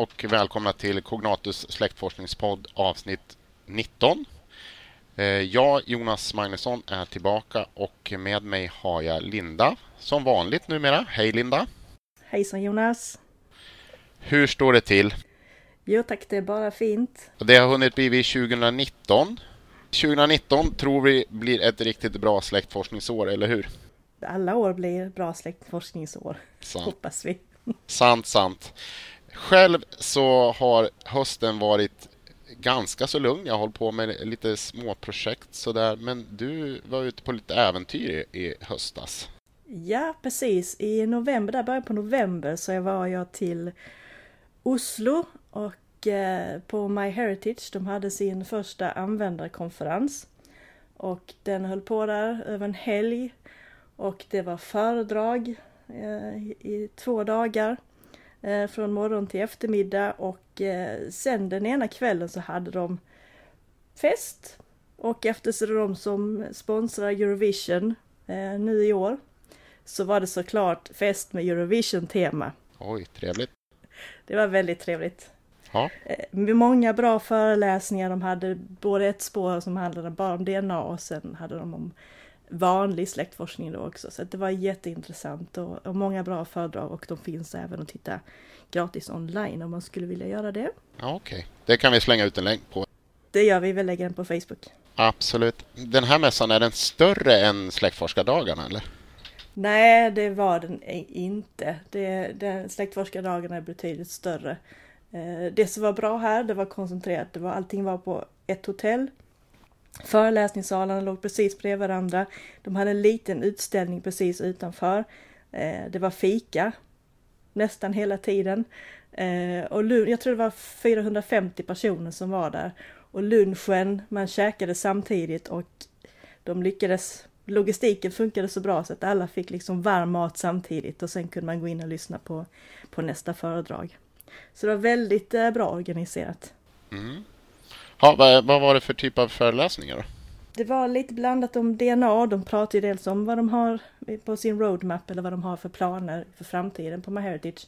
och välkomna till Cognatus släktforskningspodd avsnitt 19. Eh, jag, Jonas Magnusson, är tillbaka och med mig har jag Linda som vanligt numera. Hej Linda! Hejsan Jonas! Hur står det till? Jo tack, det är bara fint. Det har hunnit bli 2019. 2019 tror vi blir ett riktigt bra släktforskningsår, eller hur? Alla år blir bra släktforskningsår, Sant. hoppas vi. Sant, sant. Själv så har hösten varit ganska så lugn. Jag har hållit på med lite småprojekt sådär. Men du var ute på lite äventyr i höstas. Ja, precis. I november, där början på november, så var jag till Oslo och eh, på MyHeritage. De hade sin första användarkonferens. Och den höll på där över en helg. Och det var föredrag eh, i två dagar. Eh, från morgon till eftermiddag och eh, sen den ena kvällen så hade de fest. Och eftersom de som sponsrar Eurovision eh, nu i år så var det såklart fest med Eurovision-tema. Oj, trevligt. Det var väldigt trevligt. Ja. Många bra föreläsningar. De hade både ett spår som handlade bara om DNA och sen hade de om vanlig släktforskning då också. Så det var jätteintressant och, och, många bra föredrag och de finns även att titta gratis online om man skulle vilja göra det. Ja, Okej, okay. det kan vi slänga ut en länk på. Det gör vi, vi lägger den på Facebook. Absolut. Den här mässan, är den större än Släktforskardagarna eller? Nej, det var den inte. Det, det, Släktforskardagarna är betydligt större. Eh, det som var bra här, det var koncentrerat. Det var, allting var på ett hotell Föreläsningssalarna låg precis bredvid varandra. De hade en liten utställning precis utanför. Eh, det var fika nästan hela tiden. Eh, och jag tror det var 450 personer som var där. Och lunchen, man käkade samtidigt och de lyckades Logistiken funkade så bra så att alla fick liksom varm mat samtidigt och sen kunde man gå in och lyssna på, på nästa föredrag. Så det var väldigt eh, bra organiserat. Mm. Ja, vad, vad, var det för typ av föreläsningar? Då? Det var lite blandat om DNA. De pratade ju dels om vad de har på sin roadmap eller vad de har för planer för framtiden på MyHeritage.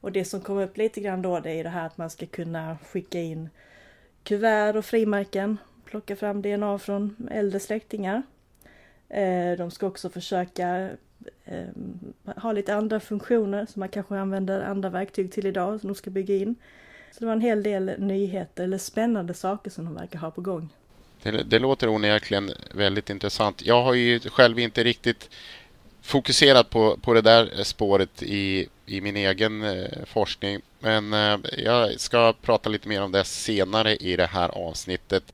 Och det som kom upp lite grann då det är det här att man ska kunna skicka in kuvert och frimärken, plocka fram DNA från äldre släktingar. Eh, de ska också försöka ehm, ha lite andra funktioner som man kanske använder andra verktyg till idag som de ska bygga in. Så det var en hel del nyheter eller spännande saker som de verkar ha på gång. Det, det låter onekligen väldigt intressant. Jag har ju själv inte riktigt fokuserat på, på det där spåret i, i min egen eh, forskning. Men eh, jag ska prata lite mer om det senare i det här avsnittet.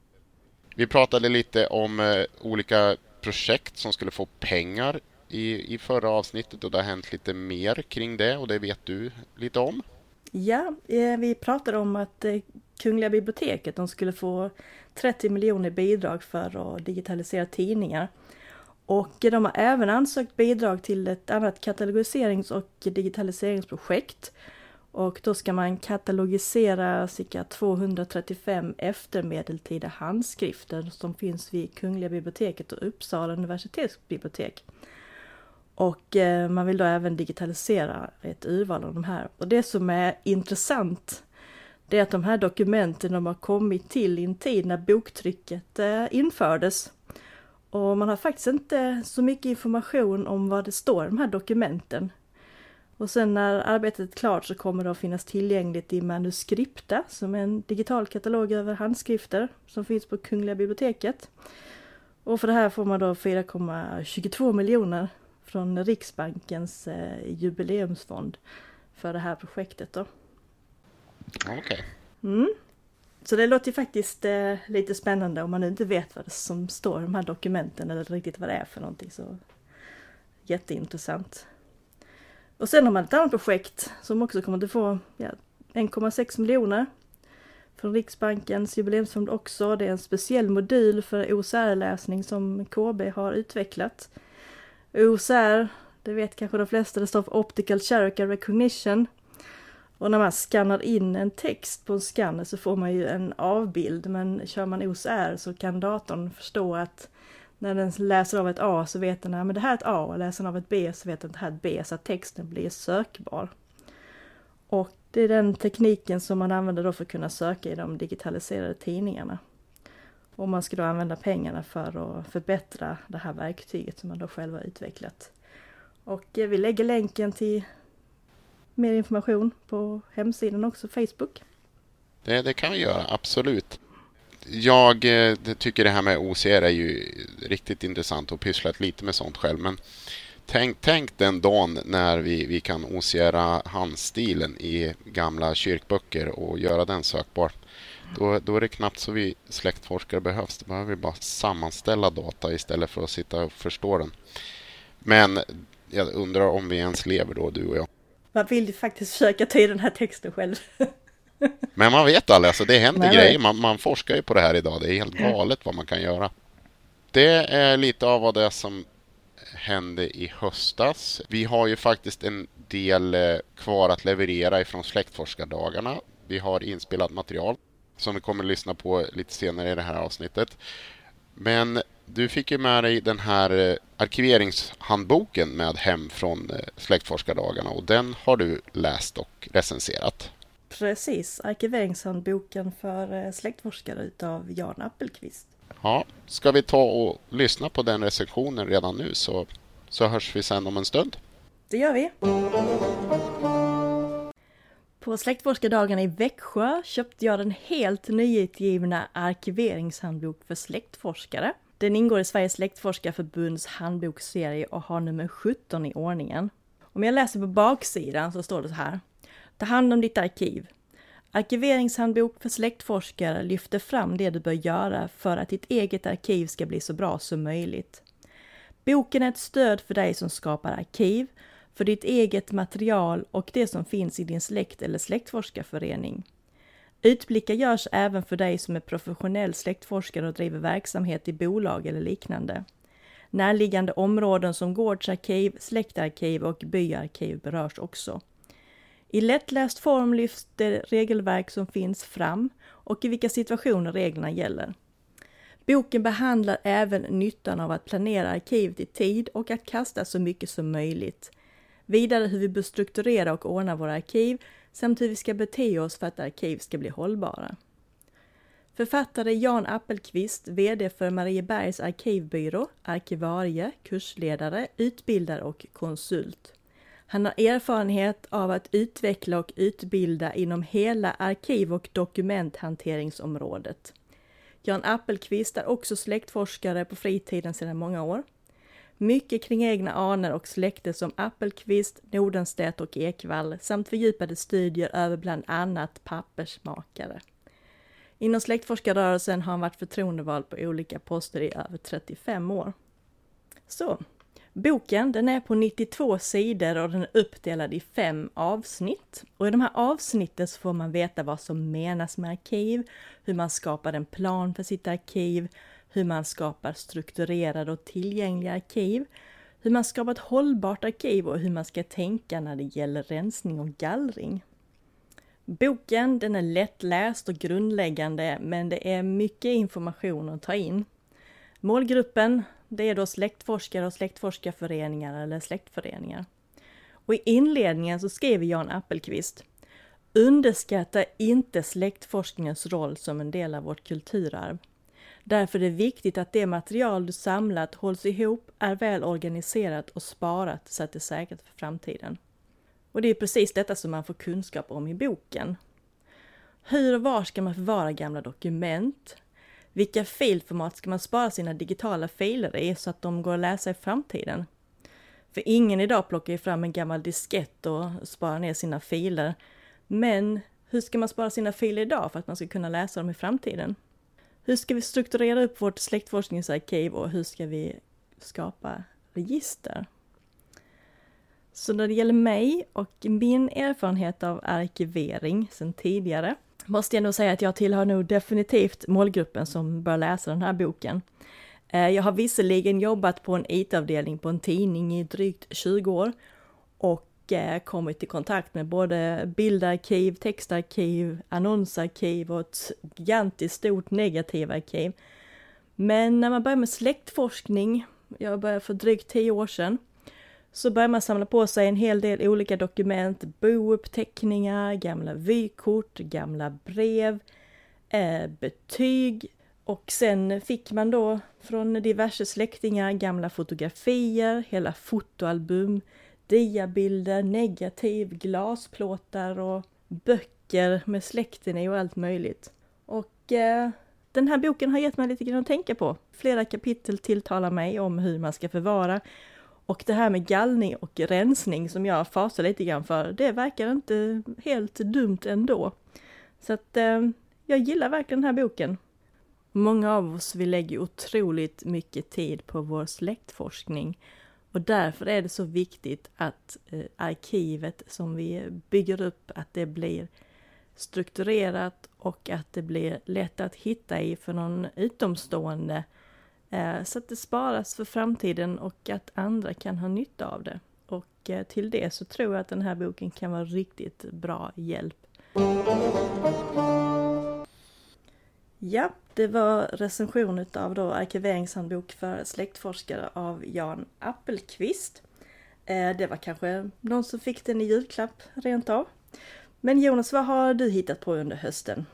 Vi pratade lite om eh, olika projekt som skulle få pengar i, i förra avsnittet och det har hänt lite mer kring det och det vet du lite om. Ja, eh, vi pratade om att eh, Kungliga biblioteket de skulle få 30 miljoner bidrag för att digitalisera tidningar. Och eh, de har även ansökt bidrag till ett annat katalogiserings och digitaliseringsprojekt. Och då ska man katalogisera cirka 235 eftermedeltida handskrifter som finns vid Kungliga biblioteket och Uppsala universitetsbibliotek. Och eh, man vill då även digitalisera ett urval av de här. Och det som är intressant det är att de här dokumenten de har kommit till i en tid när boktrycket eh, infördes. Och man har faktiskt inte så mycket information om vad det står i de här dokumenten. Och sen när arbetet är klart så kommer det att finnas tillgängligt i Manuskripta som är en digital katalog över handskrifter som finns på Kungliga biblioteket. Och för det här får man då 4,22 miljoner från Riksbankens eh, jubileumsfond för det här projektet då. Okej. Okay. Mm. Så det låter ju faktiskt eh, lite spännande om man nu inte vet vad det som står i de här dokumenten eller riktigt vad det är för någonting. Så Jätteintressant. Och sen har man ett annat projekt som också kommer att få ja, 1,6 miljoner från Riksbankens jubileumsfond också. Det är en speciell modul för OCR-läsning som KB har utvecklat. OCR, det vet kanske de flesta, det står för Optical Character Recognition. Och när man skannar in en text på en skanner så får man ju en avbild men kör man OCR så kan datorn förstå att när den läser av ett A så vet den att det här är ett A och läser den av ett B så vet den att det här är ett B så att texten blir sökbar. Och Det är den tekniken som man använder då för att kunna söka i de digitaliserade tidningarna. Och man ska då använda pengarna för att förbättra det här verktyget som man då själv har utvecklat. Och eh, vi lägger länken till mer information på hemsidan också, Facebook. Det, det kan vi göra, absolut. Jag eh, det tycker det här med OCR är ju riktigt intressant och pysslat lite med sånt själv. Men tänk, tänk den dagen när vi, vi kan OCR handstilen i gamla kyrkböcker och göra den sökbar. Då, då är det knappt så vi släktforskare behövs. Då behöver vi bara sammanställa data istället för att sitta och förstå den. Men jag undrar om vi ens lever då, du och jag. Man vill ju faktiskt försöka ta i den här texten själv. Men man vet aldrig, alltså det händer Nej, grejer. Man, man, forskar ju på det här idag. Det är helt galet vad man kan göra. Det är lite av vad det som hände i höstas. Vi har ju faktiskt en del eh, kvar att leverera ifrån släktforskardagarna. Vi har inspelat material som vi kommer att lyssna på lite senare i det här avsnittet. Men du fick ju med dig den här eh, arkiveringshandboken med hem från eh, släktforskardagarna och den har du läst och recenserat. Precis, arkiveringshandboken för eh, släktforskare utav Jan Appelqvist. Ja, ska vi ta och lyssna på den recensionen redan nu så, så hörs vi sen om en stund. Det gör vi. På släktforskardagarna i Växjö köpte jag den helt nyutgivna arkiveringshandbok för släktforskare. Den ingår i Sveriges släktforskarförbunds handboksserie och har nummer 17 i ordningen. Om jag läser på baksidan så står det så här. Ta hand om ditt arkiv. Arkiveringshandbok för släktforskare lyfter fram det du bör göra för att ditt eget arkiv ska bli så bra som möjligt. Boken är ett stöd för dig som skapar arkiv, för ditt eget material och det som finns i din släkt eller släktforskarförening. Utblickar görs även för dig som är professionell släktforskare och driver verksamhet i bolag eller liknande. Närliggande områden som gårdsarkiv, släktarkiv och byarkiv berörs också. I lättläst form lyfts det regelverk som finns fram och i vilka situationer reglerna gäller. Boken behandlar även nyttan av att planera arkivet i tid och att kasta så mycket som möjligt. Vidare hur vi bör strukturera och ordna våra arkiv samt hur vi ska bete oss för att arkiv ska bli hållbara. Författare Jan Appelqvist, VD för Mariebergs arkivbyrå, arkivarie, kursledare, utbildare och konsult. Han har erfarenhet av att utveckla och utbilda inom hela arkiv och dokumenthanteringsområdet. Jan Appelqvist är också släktforskare på fritiden sedan många år. Mycket kring egna anor och släkte som Appelqvist, Nordenstedt och Ekvall samt fördjupade studier över bland annat pappersmakare. Inom släktforskarrörelsen har han varit förtroendevald på olika poster i över 35 år. Så, Boken den är på 92 sidor och den är uppdelad i fem avsnitt. Och i de här avsnitten så får man veta vad som menas med arkiv, hur man skapar en plan för sitt arkiv, hur man skapar strukturerade och tillgängliga arkiv, hur man skapar ett hållbart arkiv och hur man ska tänka när det gäller rensning och gallring. Boken den är lättläst och grundläggande men det är mycket information att ta in. Målgruppen det är då släktforskare och släktforskarföreningar eller släktföreningar. Och i inledningen så skriver Jan Appelqvist Underskatta inte släktforskningens roll som en del av vårt kulturarv. Därför är det viktigt att det material du samlat hålls ihop, är väl organiserat och sparat så att det är säkert för framtiden. Och det är precis detta som man får kunskap om i boken. Hur och var ska man förvara gamla dokument? Vilka filformat ska man spara sina digitala filer i så att de går att läsa i framtiden? För ingen idag plockar ju fram en gammal diskett och sparar ner sina filer. Men hur ska man spara sina filer idag för att man ska kunna läsa dem i framtiden? Hur ska vi strukturera upp vårt släktforskningsarkiv och hur ska vi skapa register? Så när det gäller mig och min erfarenhet av arkivering sedan tidigare måste jag nog säga att jag tillhör nog definitivt målgruppen som bör läsa den här boken. Eh, jag har visserligen jobbat på en IT-avdelning på en tidning i drygt 20 år och kommit i kontakt med både bildarkiv, textarkiv, annonsarkiv och ett gigantiskt stort negativarkiv. Men när man börjar med släktforskning, jag började för drygt tio år sedan, så börjar man samla på sig en hel del olika dokument, bouppteckningar, gamla vykort, gamla brev, eh, betyg och sen fick man då från diverse släktingar gamla fotografier, hela fotoalbum, diabilder, negativ, glasplåtar och böcker med släkten i och allt möjligt. Och eh, den här boken har gett mig lite grann att tänka på. Flera kapitel tilltalar mig om hur man ska förvara och det här med gallning och rensning som jag fasar lite grann för, det verkar inte helt dumt ändå. Så att eh, jag gillar verkligen den här boken. Många av oss vi lägger otroligt mycket tid på vår släktforskning och därför är det så viktigt att eh, arkivet som vi bygger upp, att det blir strukturerat och att det blir lätt att hitta i för någon utomstående Eh, så att det sparas för framtiden och att andra kan ha nytta av det. Och eh, till det så tror jag att den här boken kan vara riktigt bra hjälp. Ja, det var recension av då arkiveringshandbok för släktforskare av Jan Appelqvist. Eh, det var kanske någon som fick den i julklapp rent av. Men Jonas, vad har du hittat på under hösten?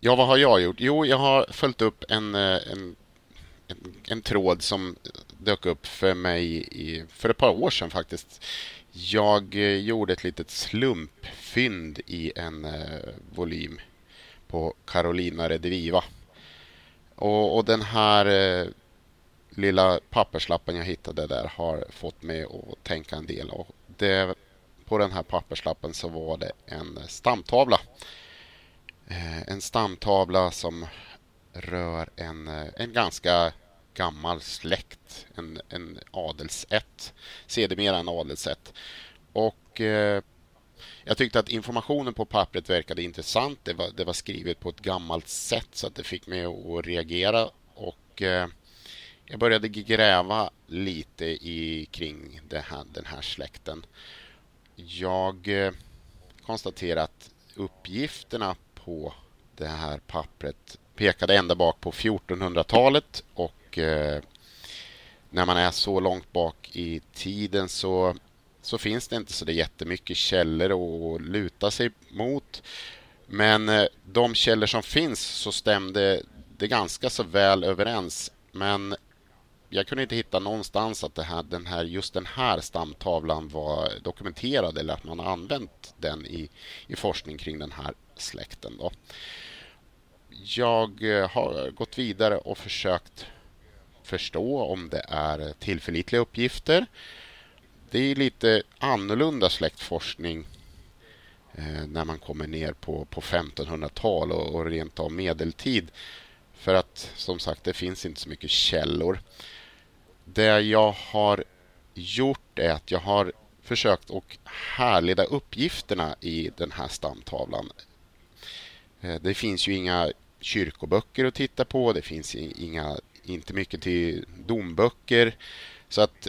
Ja, vad har jag gjort? Jo, jag har följt upp en, eh, en en, en tråd som dök upp för mig i, för ett par år sedan faktiskt. Jag eh, gjorde ett litet slumpfynd i en eh, volym på Carolina Rediviva. Och, och den här eh, lilla papperslappen jag hittade där har fått mig att tänka en del. Och det, på den här papperslappen så var det en stamtavla. Eh, en stamtavla som rör en, eh, en ganska gammal släkt, en, en adelsätt, sedermera en adelsätt. Och eh, jag tyckte att informationen på pappret verkade intressant. Det var, det var skrivet på ett gammalt sätt så att det fick mig att reagera. Och eh, jag började gräva lite i, kring här, den här släkten. Jag eh, konstaterade att uppgifterna på det här pappret pekade ända bak på 1400-talet och eh, när man är så långt bak i tiden så, så finns det inte så det jättemycket källor att luta sig mot. Men eh, de källor som finns så stämde det ganska så väl överens. Men jag kunde inte hitta någonstans att det här, den här, just den här stamtavlan var dokumenterad eller att man har använt den i, i forskning kring den här släkten. Då jag eh, har gått vidare och försökt förstå om det är tillförlitliga uppgifter. Det är lite annorlunda släktforskning eh, när man kommer ner på, på 1500-tal och, och rent av medeltid. För att som sagt, det finns inte så mycket källor. Det jag har gjort är att jag har försökt att härleda uppgifterna i den här stamtavlan. Eh, det finns ju inga kyrkoböcker att titta på. Det finns inga, inte mycket till domböcker. Så att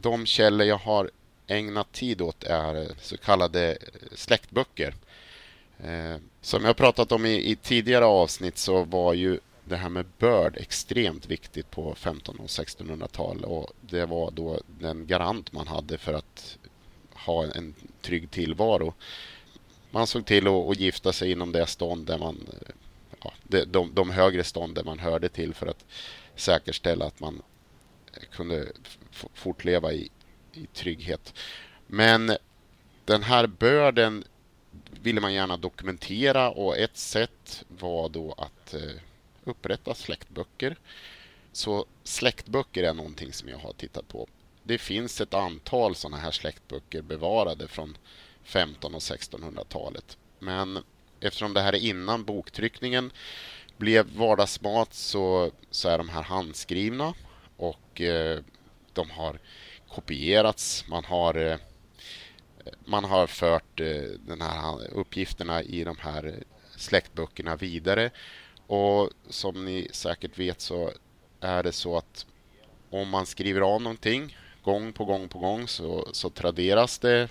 de källor jag har ägnat tid åt är eh, så kallade eh, släktböcker. Eh, som jag pratat om i, i, tidigare avsnitt så var ju det här med börd extremt viktigt på 1500 och 1600-tal och det var då den garant man hade för att ha en, trygg tillvaro. Man såg till att, att gifta sig inom det stånd där man ja, de, de högre stånden man hörde till för att säkerställa att man kunde fortleva i, i trygghet. Men den här börden ville man gärna dokumentera och ett sätt var då att eh, upprätta släktböcker. Så släktböcker är någonting som jag har tittat på. Det finns ett antal sådana här släktböcker bevarade från 1500 och 1600-talet. Men eftersom det här är innan boktryckningen blev vardagsmat så, så är de här handskrivna och eh, de har kopierats. Man har, eh, man har fört eh, den här uppgifterna i de här släktböckerna vidare. Och som ni säkert vet så är det så att om man skriver av någonting gång på gång på gång så, så traderas det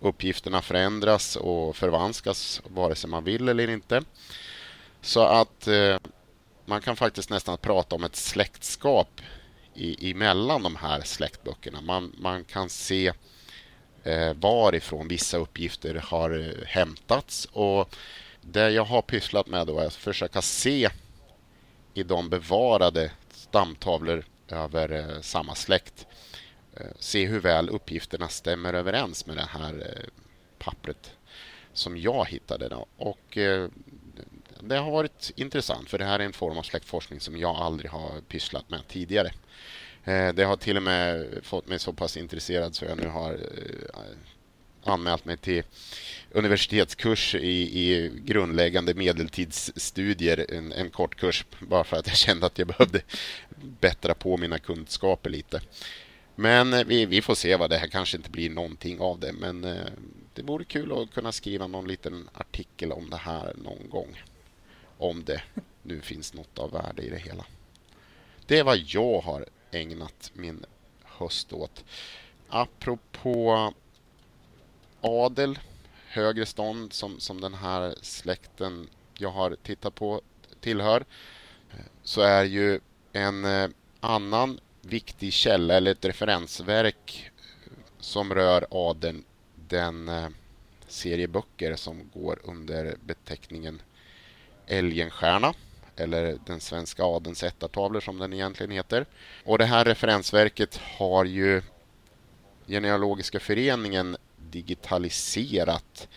uppgifterna förändras och förvanskas vare sig man vill eller inte. Så att man kan faktiskt nästan prata om ett släktskap i, emellan de här släktböckerna. Man, man kan se eh, varifrån vissa uppgifter har hämtats och det jag har pysslat med då är att försöka se i de bevarade stamtavlor över eh, samma släkt eh, se hur väl uppgifterna stämmer överens med det här eh, pappret som jag hittade. Då. Och eh, det har varit intressant för det här är en form av släktforskning som jag aldrig har pysslat med tidigare. Eh, det har till och med fått mig så pass intresserad så jag nu har eh, anmält mig till universitetskurs i, i grundläggande medeltidsstudier, en, en, kort kurs, bara för att jag kände att jag behövde bättra på mina kunskaper lite. Men eh, vi, vi får se vad det här kanske inte blir någonting av det, men det vore kul att kunna skriva någon liten artikel om det här någon gång. Om det nu finns något av värde i det hela. Det är vad jag har ägnat min höst åt. Apropå adel, högre stånd som, som den här släkten jag har tittat på tillhör, så är ju en eh, annan viktig källa eller ett referensverk som rör adeln den eh, serie böcker som går under beteckningen Älgenstierna eller den svenska adelns ättartavlor som den egentligen heter. Och det här referensverket har ju Genealogiska föreningen digitaliserat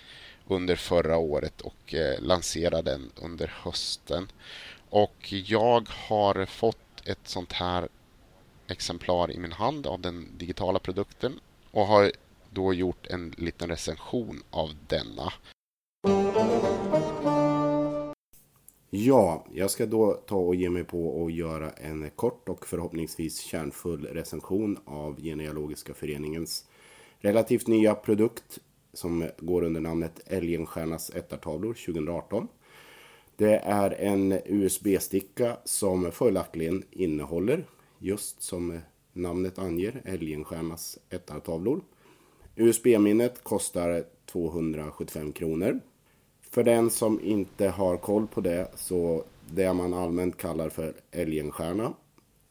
under förra året och eh, lanserade den under hösten. Och jag har fått ett sånt här exemplar i min hand av den digitala produkten och har då gjort en liten recension av denna. Ja, jag ska då ta och ge mig på att göra en kort och förhoppningsvis kärnfull recension av Genealogiska föreningens relativt nya produkt som går under namnet Älgenstiernas ättartavlor 2018. Det är en USB-sticka som följaktligen innehåller, just som namnet anger, Älgenstiernas ättartavlor. USB-minnet kostar 275 kronor. För den som inte har koll på det så det man allmänt kallar för Älgenstjärna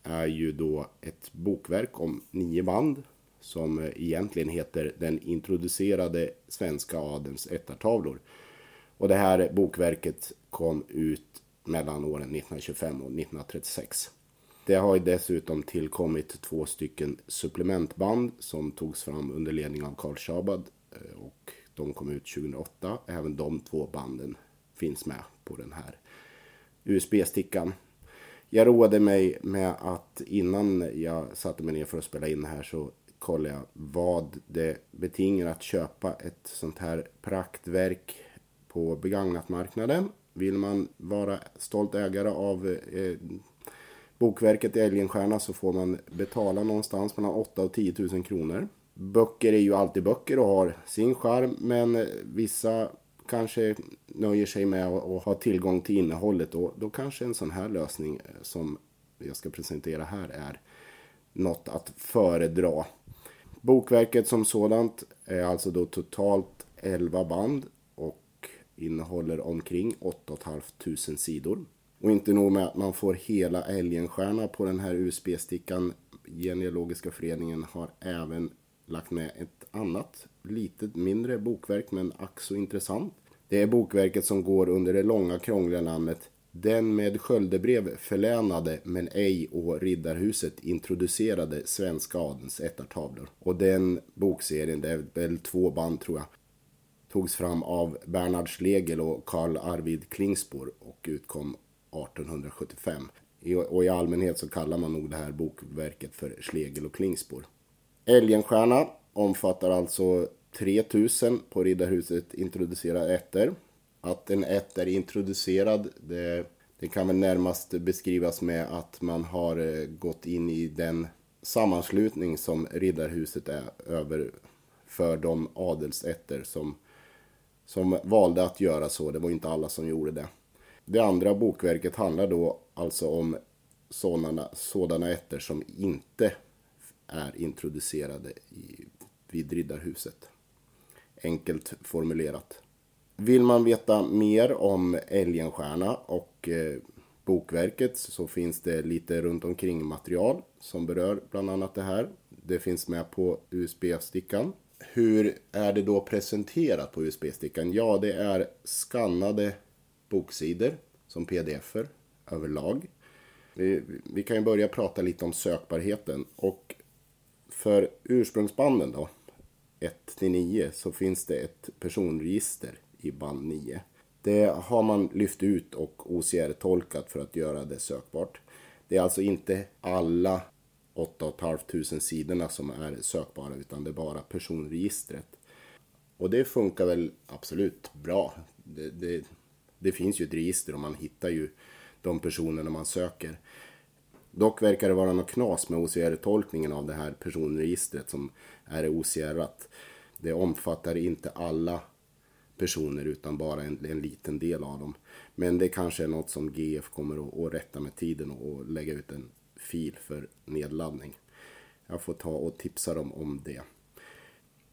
är ju då ett bokverk om nio band som egentligen heter Den introducerade svenska adelns ättartavlor. Och det här bokverket kom ut mellan åren 1925 och 1936. Det har dessutom tillkommit två stycken supplementband som togs fram under ledning av Carl Schabad eh, och de kom ut 2008. Även de två banden finns med på den här USB-stickan. Jag roade mig med att innan jag satte mig ner för att spela in här så kollade jag vad det betingar att köpa ett sånt här praktverk på begagnatmarknaden. Vill man vara stolt ägare av eh, bokverket i Älgenstierna så får man betala någonstans mellan 8 och 10 000 kronor. Böcker är ju alltid böcker och har sin charm men vissa kanske nöjer sig med att ha tillgång till innehållet och då kanske en sån här lösning eh, som jag ska presentera här är något att föredra. Bokverket som sådant är alltså då totalt 11 band och innehåller omkring 8 500 sidor. Och inte nog med att man får hela älgenstjärna på den här USB-stickan. Genealogiska föreningen har även lagt med ett annat, litet mindre bokverk men ack så intressant. Det är bokverket som går under det långa krångliga namnet Den med sköldebrev förlänade men ej å Riddarhuset introducerade svenska adelns ättartavlor. Och den bokserien, det är väl två band tror jag, togs fram av Bernhard Schlegel och Karl Arvid Klingspor och utkom 1875. Och i allmänhet så kallar man nog det här bokverket för Schlegel och Klingspor. Älgenstierna omfattar alltså 3000 på Riddarhuset introducerade ätter. Att en ätt är introducerad, det, det kan väl närmast beskrivas med att man har eh, gått in i den sammanslutning som Riddarhuset är över för de adelsätter som, som valde att göra så. Det var inte alla som gjorde det. Det andra bokverket handlar då alltså om sådana, sådana ätter som inte är introducerade i, vid Riddarhuset. Enkelt formulerat. Vill man veta mer om Älgenstierna och eh, bokverket så finns det lite runt omkring material som berör bland annat det här. Det finns med på USB-stickan. Hur är det då presenterat på USB-stickan? Ja, det är skannade boksidor som pdf-er överlag. Vi, vi kan ju börja prata lite om sökbarheten och för ursprungsbanden då 1 till 9 så finns det ett personregister i band 9. Det har man lyft ut och OCR-tolkat för att göra det sökbart. Det är alltså inte alla 8 500 sidorna som är sökbara utan det är bara personregistret. Och det funkar väl absolut bra. Det, det, det finns ju ett register och man hittar ju de personerna man söker. Dock verkar det vara något knas med OCR-tolkningen av det här personregistret som är OCR-at. Det omfattar inte alla personer utan bara en, en, liten del av dem. Men det kanske är något som GF kommer att, att rätta med tiden och, och lägga ut en fil för nedladdning. Jag får ta och tipsa dem om det.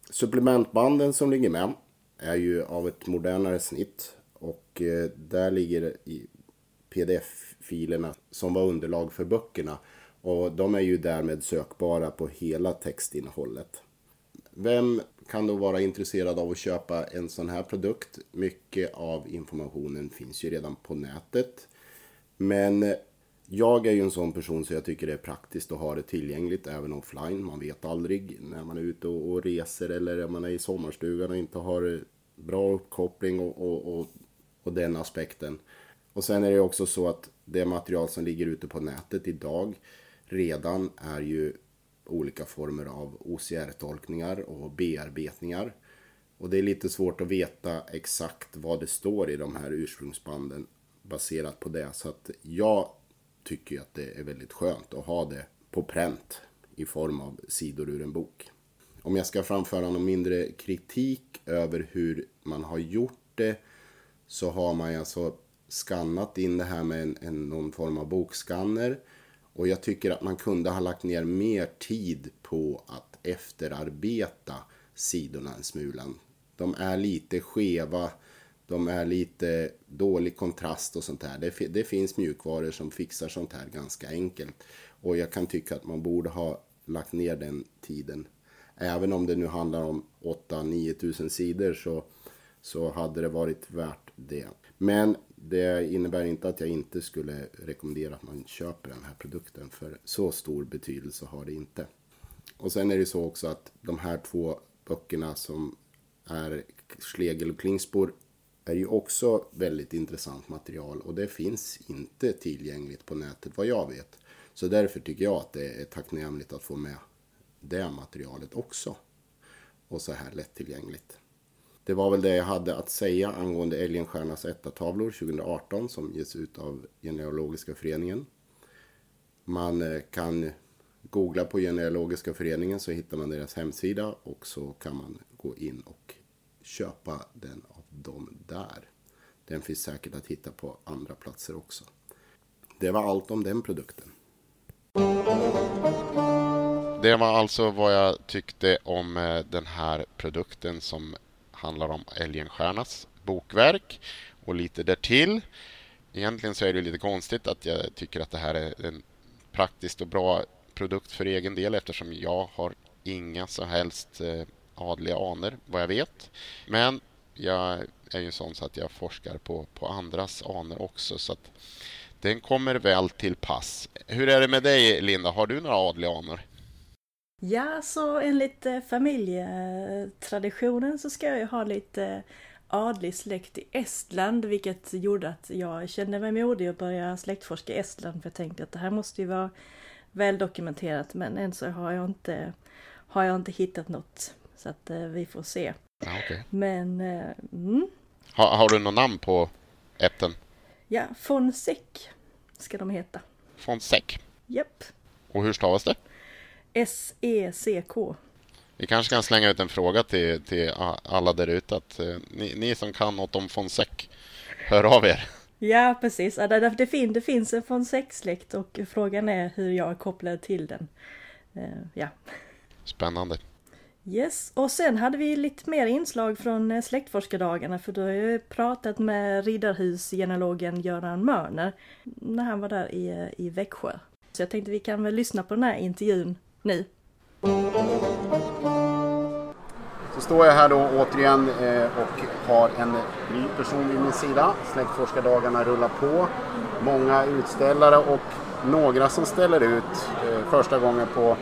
Supplementbanden som ligger med är ju av ett modernare snitt och eh, där ligger i pdf-filerna som var underlag för böckerna och de är ju därmed sökbara på hela textinnehållet. Vem kan då vara intresserad av att köpa en sån här produkt? Mycket av informationen finns ju redan på nätet. Men eh, jag är ju en sån person så jag tycker det är praktiskt att ha det tillgängligt även offline. Man vet aldrig när man är ute och reser eller när man är i sommarstugan och inte har bra uppkoppling och, och, och, och den aspekten. Och sen är det också så att det material som ligger ute på nätet idag redan är ju olika former av OCR-tolkningar och bearbetningar. Och det är lite svårt att veta exakt vad det står i de här ursprungsbanden baserat på det. Så att jag tycker att det är väldigt skönt att ha det på pränt i form av sidor ur en bok. Om jag ska framföra någon mindre kritik över hur man har gjort det så har man alltså skannat in det här med en, en, någon form av bokskanner. Och jag tycker att man kunde ha lagt ner mer tid på att efterarbeta sidorna en smula. De är lite skeva, de är lite dålig kontrast och sånt där. Det, det finns mjukvaror som fixar sånt här ganska enkelt. Och jag kan tycka att man borde ha lagt ner den tiden. Även om det nu handlar om 8-9 tusen sidor så, så hade det varit värt det. Men det innebär inte att jag inte skulle rekommendera att man köper den här produkten. För så stor betydelse har det inte. Och sen är det så också att de här två böckerna som är Schlegel och Klingspor är ju också väldigt intressant material och det finns inte tillgängligt på nätet vad jag vet. Så därför tycker jag att det är tacknämligt att få med det materialet också. Och så här lättillgängligt. Det var väl det jag hade att säga angående Älgenstiernas etta-tavlor 2018 som ges ut av Genealogiska föreningen. Man eh, kan googla på Genealogiska föreningen så hittar man deras hemsida och så kan man gå in och köpa den av dem där. Den finns säkert att hitta på andra platser också. Det var allt om den produkten. Det var alltså vad jag tyckte om eh, den här produkten som handlar om Älgenstiernas bokverk och lite därtill. Egentligen så är det lite konstigt att jag tycker att det här är en praktiskt och bra produkt för egen del eftersom jag har inga som helst eh, adliga anor vad jag vet. Men jag är ju sån så att jag forskar på, på andras anor också så att den kommer väl till pass. Hur är det med dig Linda? Har du några adliga anor? Ja, så enligt eh, familjetraditionen så ska jag ju ha lite adlig släkt i Estland, vilket gjorde att jag kände mig modig att börja släktforska i Estland, för jag tänkte att det här måste ju vara väl dokumenterat, men än så har jag inte, har jag inte hittat något. Så att eh, vi får se. Ja, okay. Men, eh, mm. har, har du något namn på ätten? Ja, Fonsek ska de heta. Fonsek? Japp. Och hur stavas det? S-E-C-K. Vi kanske kan slänga ut en fråga till, till alla där ute. Att, eh, ni, ni, som kan något om Fonsek, hör av er. Ja, precis. Det, det, fin, det finns en Fonsek-släkt och frågan är hur jag är kopplad till den. Uh, ja. Spännande. Yes, och sen hade vi lite mer inslag från eh, släktforskardagarna för du har ju pratat med Riddarhusgenealogen Göran Mörner när han var där i, eh, i Växjö. Så jag tänkte vi kan väl lyssna på den här intervjun nu. Så står jag här då återigen eh, och har en ny person vid min sida. Släktforskardagarna rullar på. Många utställare och några som ställer ut första gången på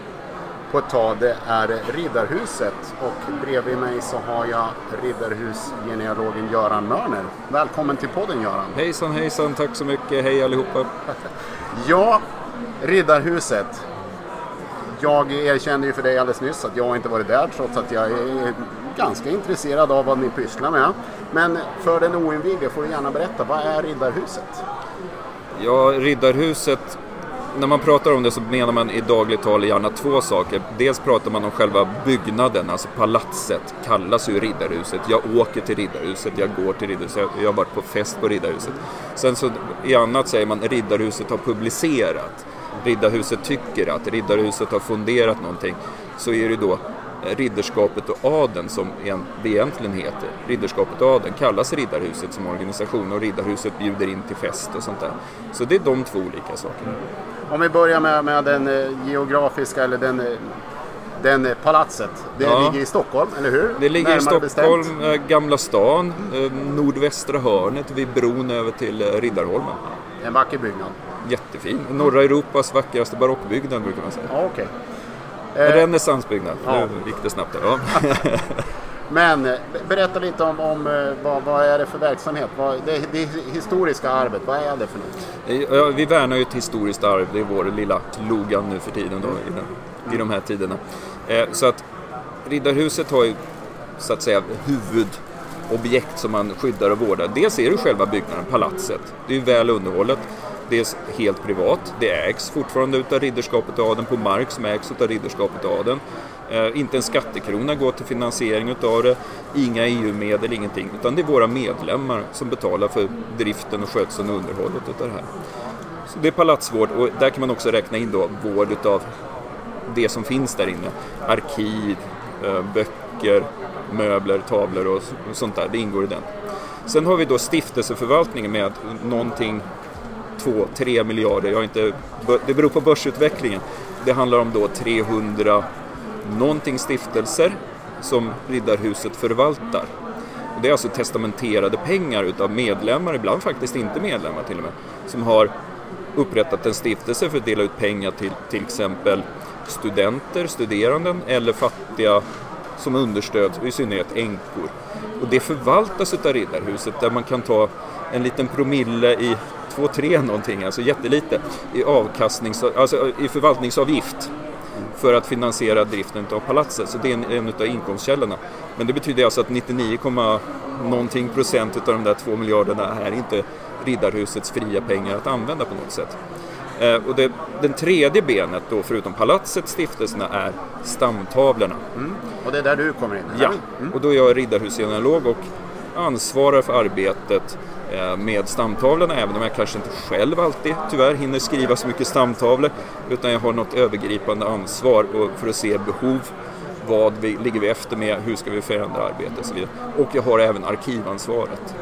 på ett tag det är Riddarhuset och bredvid mig så har jag Riddarhusgenealogen Göran Mörner. Välkommen till podden Göran! Hejsan hejsan, tack så mycket, hej allihopa! ja, Riddarhuset. Jag erkände ju för dig alldeles nyss att jag inte varit där trots att jag är ganska intresserad av vad ni pysslar med. Men för den oinvigde får du gärna berätta, vad är Riddarhuset? Ja, Riddarhuset när man pratar om det så menar man i dagligt tal gärna två saker. Dels pratar man om själva byggnaden, alltså palatset kallas ju Riddarhuset. Jag åker till Riddarhuset, jag går till Riddarhuset, jag har varit på fest på Riddarhuset. Sen så i annat säger man Riddarhuset har publicerat. Riddarhuset tycker att Riddarhuset har funderat någonting. Så är det då Ridderskapet och adeln som det egentligen heter. Ridderskapet och adeln kallas Riddarhuset som organisation och Riddarhuset bjuder in till fest och sånt där. Så det är de två olika sakerna. Om vi börjar med, med den eh, geografiska eller den, eh, den eh, palatset. Det ja. ligger i Stockholm, eller hur? Det ligger Närmare i Stockholm, bestämt. Gamla stan, nordvästra hörnet vid bron över till Riddarholmen. En vacker byggnad. Jättefin. Norra Europas vackraste barockbyggnad brukar man säga. Ja, okay. En renässansbyggnad. Ja. Nu gick det snabbt. Ja. Men berätta lite om, om vad, vad, är det för verksamhet? Vad, det, det historiska arvet, vad är det för något? Ja, vi värnar ju ett historiskt arv, det är vår lilla slogan nu för tiden då, i, den, i de här tiderna. Eh, så att Riddarhuset har ju så att säga huvudobjekt som man skyddar och vårdar. Dels är det själva byggnaden, palatset. Det är ju väl underhållet. Det är helt privat. Det ägs fortfarande utav Ridderskapet och Adeln på mark som ägs utav Ridderskapet och Adeln. Eh, inte en skattekrona går till finansiering utav det, inga EU-medel, ingenting. Utan det är våra medlemmar som betalar för driften och skötseln och underhållet utav det här. Så det är palatsvård och där kan man också räkna in då vård utav det som finns där inne. Arkiv, eh, böcker, möbler, tavlor och sånt där. Det ingår i den. Sen har vi då stiftelseförvaltningen med någonting 2-3 miljarder. Jag inte, det beror på börsutvecklingen. Det handlar om då 300 någonting stiftelser som Riddarhuset förvaltar. Och det är alltså testamenterade pengar utav medlemmar, ibland faktiskt inte medlemmar till och med, som har upprättat en stiftelse för att dela ut pengar till till exempel studenter, studeranden eller fattiga som understöd, i synnerhet änkor. Och det förvaltas utav Riddarhuset där man kan ta en liten promille i 2-3 någonting, alltså jättelite, i, avkastnings, alltså i förvaltningsavgift för att finansiera driften av palatset. Så det är en, en av inkomstkällorna. Men det betyder alltså att 99, någonting procent av de där 2 miljarderna är inte Riddarhusets fria pengar att använda på något sätt. Eh, och det, den tredje benet då, förutom palatset, stiftelserna, är stamtavlorna. Mm. Och det är där du kommer in? Ja, mm. och då är jag riddarhusgenealog och ansvarar för arbetet eh, med stamtavlorna, även om jag kanske inte själv alltid tyvärr hinner skriva så mycket stamtavlor, utan jag har något övergripande ansvar för att se behov, vad vi, ligger vi efter med, hur ska vi förändra arbetet och så vidare. Och jag har även arkivansvaret.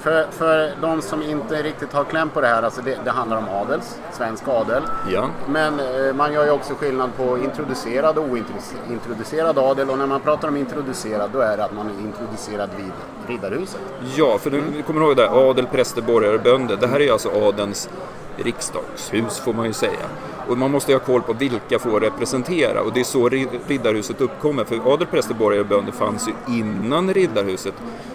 För, för de som inte riktigt har kläm på det här, alltså det, det handlar om adels, svensk adel. Ja. Men eh, man gör ju också skillnad på introducerad och ointroducerad adel. Och när man pratar om introducerad, då är det att man är introducerad vid Riddarhuset. Ja, för du mm. kommer ihåg det, adel, präster, borgare, bönder. Det här är alltså adelns riksdagshus får man ju säga. Och man måste ha koll på vilka får representera och det är så Riddarhuset uppkommer. För adel, präster, borgare och bönder fanns ju innan Riddarhuset.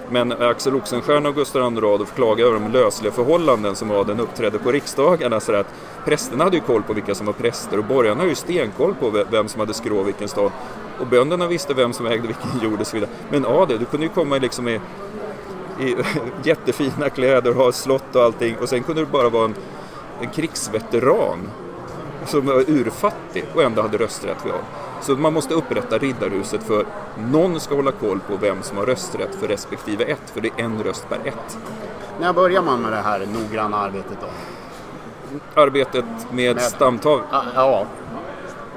Men Axel Oxenstierna och Gustav II Adolf klagade över de lösliga förhållanden som adeln uppträdde på riksdagarna. Så att prästerna hade ju koll på vilka som var präster och borgarna hade ju stenkoll på vem som hade skrå vilken stad. Och bönderna visste vem som ägde vilken jord och så vidare. Men adel, du kunde ju komma liksom i, i jättefina kläder och ha slott och allting och sen kunde du bara vara en, en krigsveteran som var urfattig och ändå hade rösträtt vid adel. Så man måste upprätta Riddarhuset för någon ska hålla koll på vem som har rösträtt för respektive ett, för det är en röst per ett. När börjar man med det här noggranna arbetet då? Arbetet med, med stamtavlor? Ja.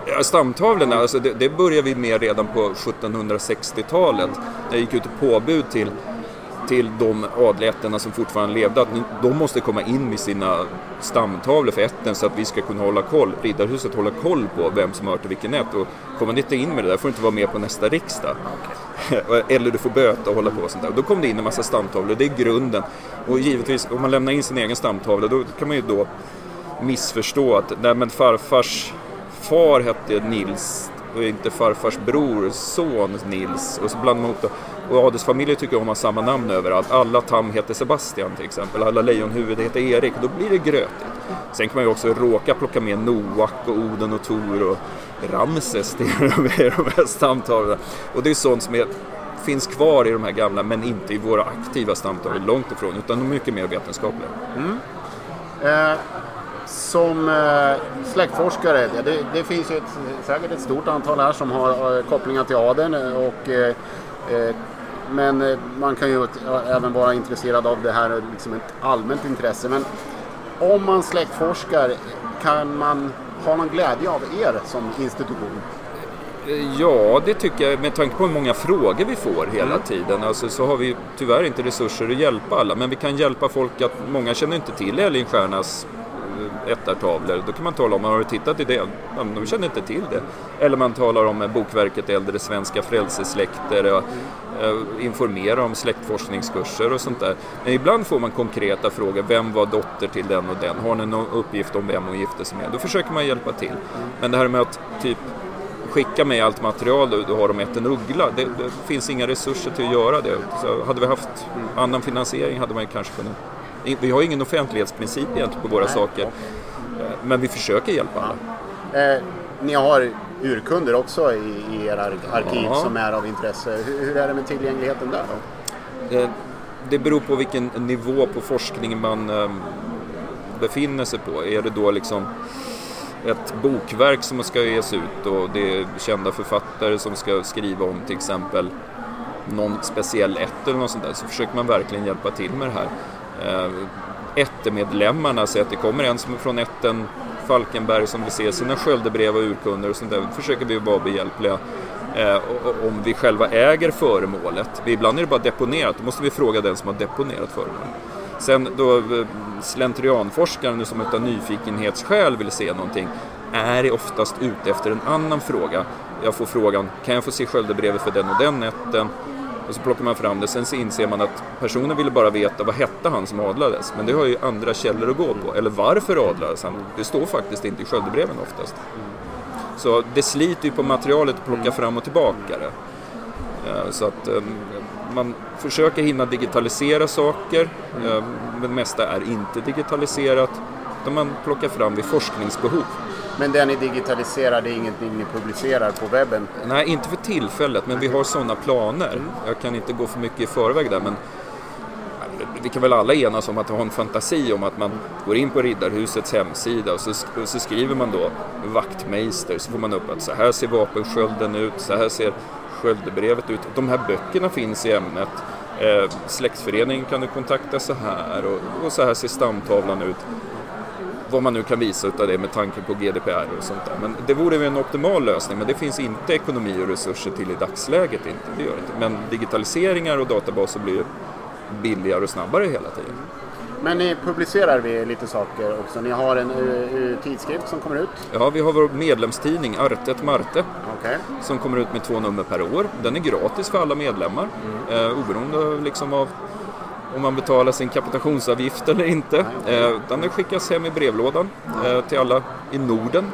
Ja, stamtavlorna, alltså det, det började vi med redan på 1760-talet. Jag gick ut och påbud till, till de adliga som fortfarande levde att de måste komma in med sina stamtavlor för ätten så att vi ska kunna hålla koll, Riddarhuset hålla koll på vem som hör till vilken ett. Och kommer ni inte in med det där får du inte vara med på nästa riksdag. Eller du får böta och hålla på och sånt där. Då kom det in en massa stamtavlor, det är grunden. Och givetvis, om man lämnar in sin egen stamtavla då kan man ju då missförstå att nej men farfars far hette Nils och inte farfars bror son Nils. Och så blandar man ihop det. Och adelsfamiljer tycker om att ha samma namn överallt. Alla Tam heter Sebastian till exempel. Alla Lejonhuvud heter Erik. Då blir det grötigt. Sen kan man ju också råka plocka med Noak och Oden och Tor och Ramses till de här stamtavlorna. Och det är sånt som är, finns kvar i de här gamla men inte i våra aktiva stamtavlor, långt ifrån. Utan de är mycket mer vetenskapliga. Mm. Eh, som eh, släktforskare, det, det, finns ju ett, säkert ett stort antal här som har eh, kopplingar till adeln. Och, eh, eh men eh, man kan ju även vara intresserad av det här, liksom ett allmänt intresse. Men om man släktforskar, kan man ha någon glädje av er som institution? Ja, det tycker jag. Med tanke på hur många frågor vi får hela mm. tiden alltså, så har vi tyvärr inte resurser att hjälpa alla. Men vi kan hjälpa folk att många känner inte till Ellinstiernas ettartavlor. Då kan man tala om, har du tittat i det? Ja, de känner inte till det. Eller man talar om eh, bokverket Äldre svenska frälsesläkter och eh, eh om släktforskningskurser och sånt där. Men ibland får man konkreta frågor. Vem var dotter till den och den? Har ni någon uppgift om vem hon gifte sig med? Då försöker man hjälpa till. Men det här med att typ skicka mig allt material du, har om ätten uggla. Det, det, finns inga resurser till att göra det. Så hade vi haft annan finansiering hade man kanske kunnat vi har ingen offentlighetsprincip egentligen på våra Nej. saker. Men vi försöker hjälpa alla. Eh, ni har urkunder också i, i era arkiv ja. som är av intresse. Hur, hur, är det med tillgängligheten där då? Eh, det beror på vilken nivå på forskning man eh, befinner sig på. Är det då liksom ett bokverk som ska ges ut och det är kända författare som ska skriva om till exempel någon speciell ett eller något sånt där så försöker man verkligen hjälpa till med det här eh, Eh, ättemedlemmarna, så att det kommer en som är från ätten Falkenberg som vill se sina sköldebrev och urkunder och sånt där, försöker vi vara behjälpliga. Eh, om vi själva äger föremålet. Ibland är det bara deponerat, då måste vi fråga den som har deponerat föremålet. Sen då eh, slentrianforskaren som av nyfikenhetsskäl vill se någonting är oftast ute efter en annan fråga. Jag får frågan, kan jag få se sköldebrevet för den och den ätten? Och så plockar man fram det, sen så inser man att personen ville bara veta vad hette han som adlades. Men det har ju andra källor att gå på. Eller varför adlades han? Det står faktiskt inte i sköldebreven oftast. Så det sliter ju på materialet att plocka fram och tillbaka det. Så att ehm, man försöker hinna digitalisera saker, ehm, men det mesta är inte digitaliserat. Utan man plockar fram vid forskningsbehov. Men det ni digitaliserar, det är ingenting ni publicerar på webben? Nej, inte för tillfället, men vi har sådana planer. Mm. Jag kan inte gå för mycket i förväg där, men vi kan väl alla enas om att ha en fantasi om att man går in på Riddarhusets hemsida och så, och så skriver man då vaktmeister så får man upp att så här ser vapenskölden ut, så här ser sköldebrevet ut. De här böckerna finns i ämnet. Eh, släktföreningen kan du kontakta så här och, och så här ser stamtavlan ut vad man nu kan visa utav det med tanke på GDPR och sånt där. Men det vore en optimal lösning, men det finns inte ekonomi och resurser till i dagsläget. Inte. Det gör det inte. Men digitaliseringar och databaser blir billigare och snabbare hela tiden. Men ni publicerar vi lite saker också. Ni har en uh, tidskrift som kommer ut? Ja, vi har vår medlemstidning Artet Marte okay. som kommer ut med två nummer per år. Den är gratis för alla medlemmar mm. eh, oberoende liksom av om man betalar sin kapitationsavgift eller inte. Eh, utan det skickas hem i brevlådan eh, till alla i Norden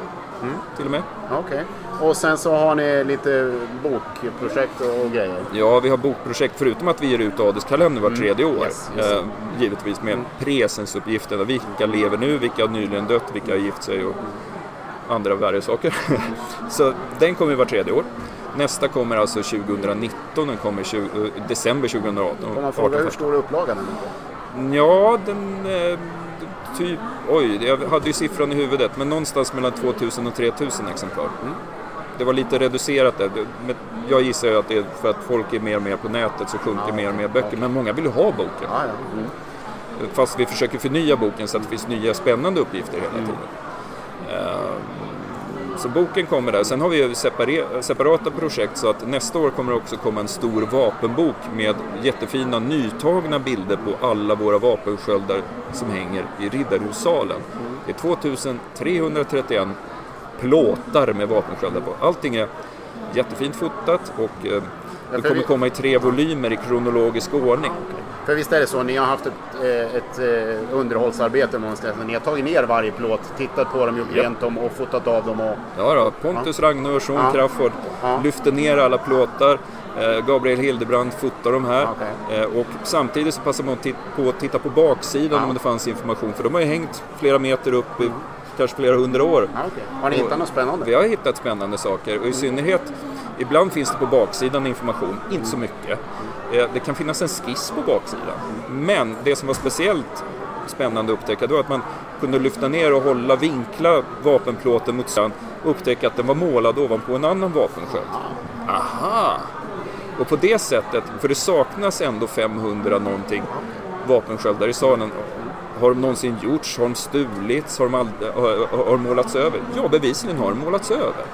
mm. till och med. Okay. Och sen så har ni lite bokprojekt och grejer? Ja, vi har bokprojekt förutom att vi ger ut adelskalender var mm. tredje år. Yes, yes. Eh, givetvis med mm. presensuppgifterna. Vilka lever nu, vilka har nyligen dött, vilka har gift sig och andra värre saker. så den kommer var tredje år. Nästa kommer alltså 2019, den kommer 20, eh, december 2018. Får man fråga hur stor upplagan är? Ja, den... Eh, typ, oj, jag hade ju siffran i huvudet, men någonstans mellan 2000 och 3000 exemplar. Mm. Det var lite reducerat där. Jag gissar att det är för att folk är mer och mer på nätet så sjunker ja, mer och mer böcker. Men många vill ju ha boken. Ja. Mm. Fast vi försöker förnya boken så att det finns nya spännande uppgifter hela mm. tiden. Uh, så boken kommer där. Sen har vi ju separata projekt så att nästa år kommer det också komma en stor vapenbok med jättefina nytagna bilder på alla våra vapensköldar som hänger i Riddarhussalen. Det är 2331 plåtar med vapensköldar på. Allting är jättefint fotat och eh, det kommer komma i tre volymer i kronologisk ordning. För visst är det så, ni har haft ett, eh, ett eh, underhållsarbete någonstans. Ni har tagit ner varje plåt, tittat på dem, gjort yep. rent dem och fotat av dem. Och... Ja, då, Pontus ja. Ragnarsson, ja. Crafoord ja. lyfter ner alla plåtar. Eh, Gabriel Hildebrand fotar de här. Okay. Och samtidigt så passar man på att titta på baksidan om det fanns information. För de har ju hängt flera meter upp, kanske flera hundra år. Okay. Har ni hittat något spännande? Vi har hittat spännande saker och i synnerhet Ibland finns det på baksidan information, inte så mycket. Eh, det kan finnas en skiss på baksidan. Men det som var speciellt spännande att upptäcka var att man kunde lyfta ner och hålla, vinkla vapenplåten mot sidan och upptäcka att den var målad ovanpå en annan vapensköld. Aha! Och på det sättet, för det saknas ändå 500 någonting vapensköldar i salen. Har de någonsin gjorts? Har de stulits? Har de, all, har, har de målats över? Ja, bevisligen har de målats över.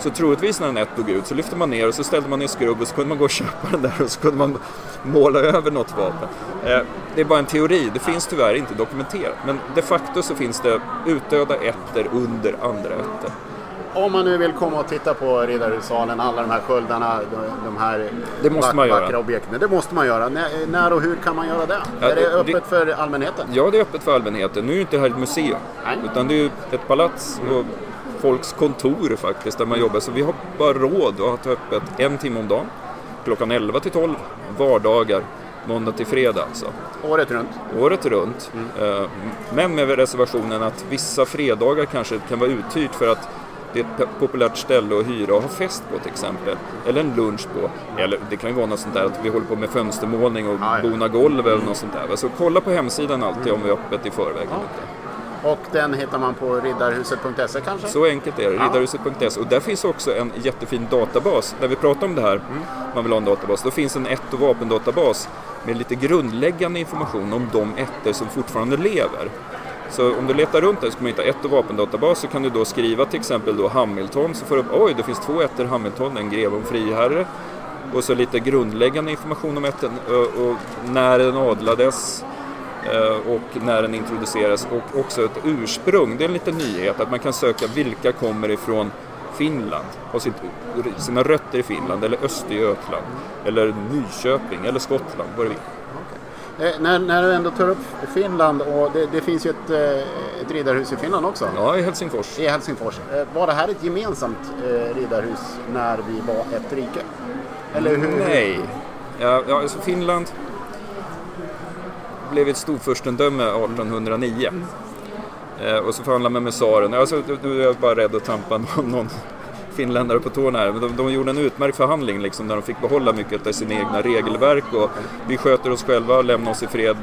Så troligtvis när den ett dog ut så lyfte man ner och så ställde man ner skrubb och så kunde man gå och köpa den där och så kunde man måla över något vapen. Eh, det är bara en teori, det finns tyvärr inte dokumenterat. Men de facto så finns det utdöda ätter under andra ätter. Om man nu vill komma och titta på Riddarhussalen, alla de här sköldarna, de här det måste man vackra göra. objekten. Det måste man göra. När och hur kan man göra det? Ja, är det öppet det, för allmänheten? Ja, det är öppet för allmänheten. Nu är det inte här ett museum, Nej. utan det är ett palats. Och folks kontor faktiskt där man jobbar. Så vi har bara råd att ha öppet en timme om dagen. Klockan 11 till 12 vardagar. Måndag till fredag alltså. Året runt? Året runt. Mm. Eh, men med reservationen att vissa fredagar kanske kan vara uthyrt för att det är ett populärt ställe att hyra och ha fest på till exempel. Eller en lunch på. Eller det kan ju vara något sånt där att vi håller på med fönstermålning och ah, bona golv eller något sånt där. Så kolla på hemsidan alltid om vi är öppet i förväg. Ah. Och den hittar man på riddarhuset.se kanske? Så enkelt är det, ja. riddarhuset.se. Och där finns också en jättefin databas. När vi pratar om det här, mm. man vill ha en databas, då finns en ett och vapendatabas med lite grundläggande information om de ettor som fortfarande lever. Så om du letar runt där så kommer du hitta ett och vapendatabas så kan du då skriva till exempel då Hamilton så får du upp, oj det finns två ettor Hamilton, en greve och en friherre. Och så lite grundläggande information om ätten och, och när den adlades, och när den introduceras och också ett ursprung. Det är en liten nyhet att man kan söka vilka kommer ifrån Finland, har sitt, sina rötter i Finland eller Östergötland eller Nyköping eller Skottland, vad det vill. Eh, när, när, du ändå tar upp Finland och det, det finns ju ett, eh, ett riddarhus i Finland också. Ja, i Helsingfors. I Helsingfors. Var det här ett gemensamt riddarhus när vi var ett rike? Eller hur? Nej. Ja, alltså Finland blev ett storfurstendöme 1809. Eh, och så förhandlade man med tsaren. Alltså, du är bara rädd att tampa någon, någon finländare på tårna här. Men de, de gjorde en utmärkt förhandling liksom, där de fick behålla mycket av sina egna regelverk och vi sköter oss själva lämnar oss i fred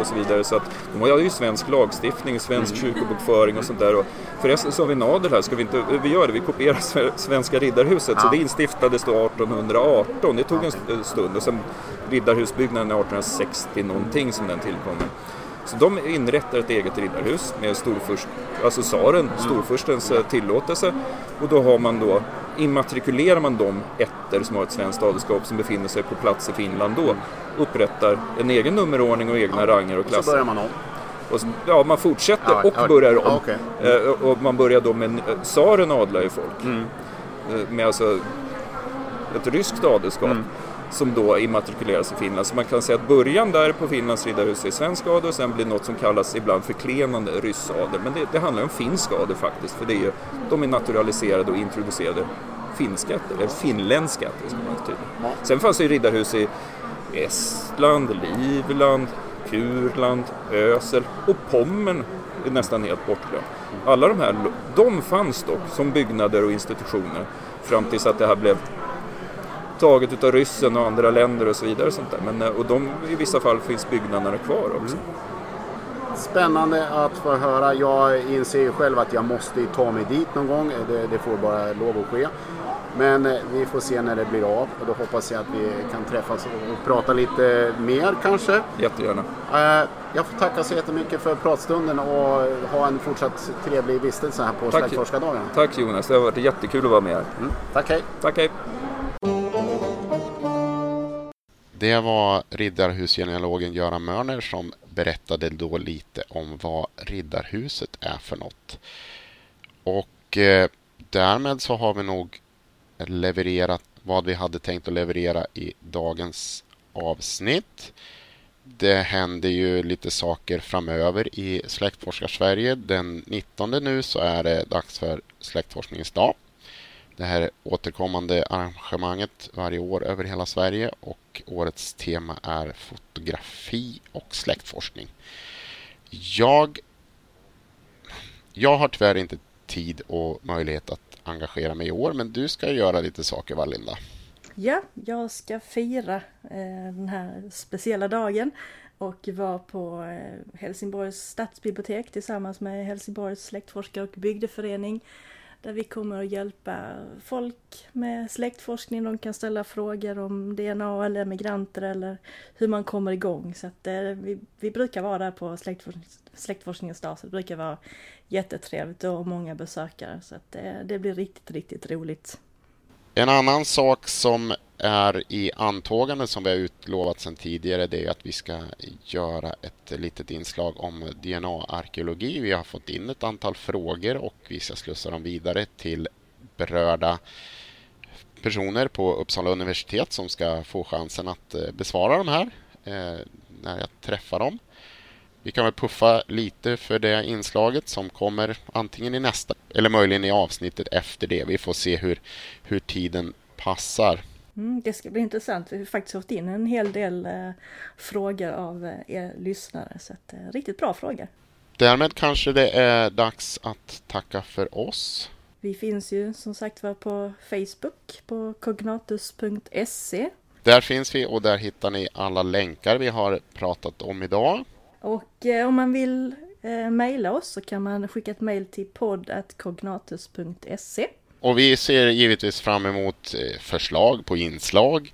och så vidare. Så att de hade ju svensk lagstiftning, svensk mm. kyrkobokföring och sånt där. Och förresten så har vi en adel här, ska vi inte, vi gör det, vi kopierar Svenska Riddarhuset. Ja. Så det instiftades då 1818, det tog en stund och sen Riddarhusbyggnaden är 1860 någonting som den tillkommer. Så de inrättar ett eget riddarhus med storfurst, alltså tsaren, storfurstens eh, tillåtelse. Och då har man då, immatrikulerar man de ätter som har ett svenskt adelskap som befinner sig på plats i Finland då, upprättar en egen nummerordning och egna ranger och klasser. Och så börjar man om. Och, ja, man fortsätter ja, och börjar om. Ja, okay. mm. Och man börjar då med, tsaren adlar ju folk. Mm. Eh, med alltså ett ryskt adelskap. Mm som då immatrikuleras i Finland. Så man kan säga att början där på Finlands riddarhus är svensk adel och sen blir något som kallas ibland förklenande ryssadel. Men det, det, handlar om finsk adel faktiskt, för det är ju, de är naturaliserade och introducerade finska eller finländska ätter som man tyder. Sen fanns det ju riddarhus i Estland, Livland, Kurland, Ösel och Pommern är nästan helt bortglömt. Alla de här, de fanns dock som byggnader och institutioner fram tills att det här blev taget utav ryssen och andra länder och så vidare. Och sånt där. Men, eh, och de, i vissa fall finns byggnaderna kvar också. Mm. spännande att få höra. Jag inser ju själv att jag måste ta mig dit någon gång. Det, det får bara lov att ske. Men eh, vi får se när det blir av och då hoppas jag att vi kan träffas och prata lite mer kanske. Jättegärna. Eh, jag får tacka så jättemycket för pratstunden och ha en fortsatt trevlig vistelse här på Släktforskardagarna. Tack Jonas, det har varit jättekul att vara med här. Mm. Tack, hej! Tack, hej! Det var riddarhusgenealogen Göran Mörner som berättade då lite om vad Riddarhuset är för något. Och eh, därmed så har vi nog levererat vad vi hade tänkt att leverera i dagens avsnitt. Det händer ju lite saker framöver i Släktforskar-Sverige. Den 19 nu så är det dags för Släktforskningens dag. Det här återkommande arrangemanget varje år över hela Sverige och årets tema är fotografi och släktforskning. Jag, jag har tyvärr inte tid och möjlighet att engagera mig i år, men du ska göra lite saker va Linda? Ja, jag ska fira eh, den här speciella dagen och vara på eh, Helsingborgs stadsbibliotek tillsammans med Helsingborgs släktforskare och bygdeförening där vi kommer att hjälpa folk med släktforskning. De kan ställa frågor om DNA eller migranter eller hur man kommer igång. Så att, eh, vi, vi brukar vara där på släktforsk släktforskningens dag så det brukar vara jättetrevligt och många besökare. Så att, eh, det blir riktigt, riktigt roligt. En annan sak som är i antågande som vi har utlovat sedan tidigare det är att vi ska göra ett litet inslag om DNA-arkeologi. Vi har fått in ett antal frågor och vi ska slussa dem vidare till berörda personer på Uppsala universitet som ska få chansen att eh, besvara de här eh, när jag träffar dem. Vi kan väl puffa lite för det inslaget som kommer antingen i nästa eller möjligen i avsnittet efter det. Vi får se hur, hur tiden passar. Mm, det ska bli intressant. Vi har faktiskt fått in en hel del eh, frågor av eh, er lyssnare. Så att, eh, riktigt bra frågor. Därmed kanske det är dags att tacka för oss. Vi finns ju som sagt var på Facebook på cognatus.se. Där finns vi och där hittar ni alla länkar vi har pratat om idag. Och eh, om man vill eh, mejla oss så kan man skicka ett mejl till podd.cognatus.se. Och vi ser givetvis fram emot eh, förslag på inslag,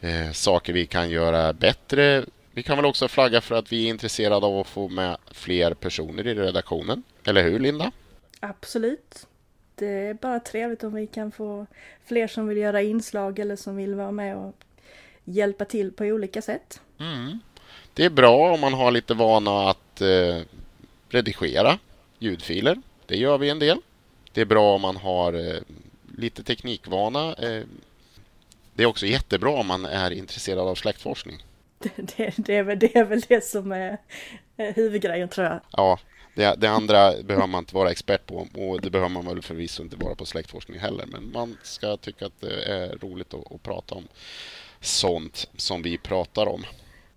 eh, saker vi kan göra bättre. Vi kan väl också flagga för att vi är intresserade av att få med fler personer i redaktionen. Eller hur, Linda? Absolut. Det är bara trevligt om vi kan få fler som vill göra inslag eller som vill vara med och hjälpa till på olika sätt. Mm. Det är bra om man har lite vana att eh, redigera ljudfiler. Det gör vi en del. Det är bra om man har eh, lite teknikvana. Eh, det är också jättebra om man är intresserad av släktforskning. Det, det, det, är, väl, det är väl det som är huvudgrejen tror jag. Ja, det, det, andra behöver man inte vara expert på och det behöver man väl förvisso inte vara på släktforskning heller. Men man ska tycka att det är roligt att, att prata om sånt som vi pratar om.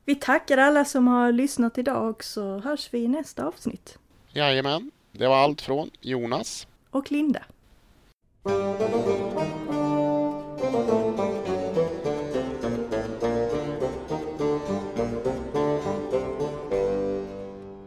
Vi tackar alla som har lyssnat idag och så hörs vi i nästa avsnitt. Jajamän, det var allt från Jonas och Linda.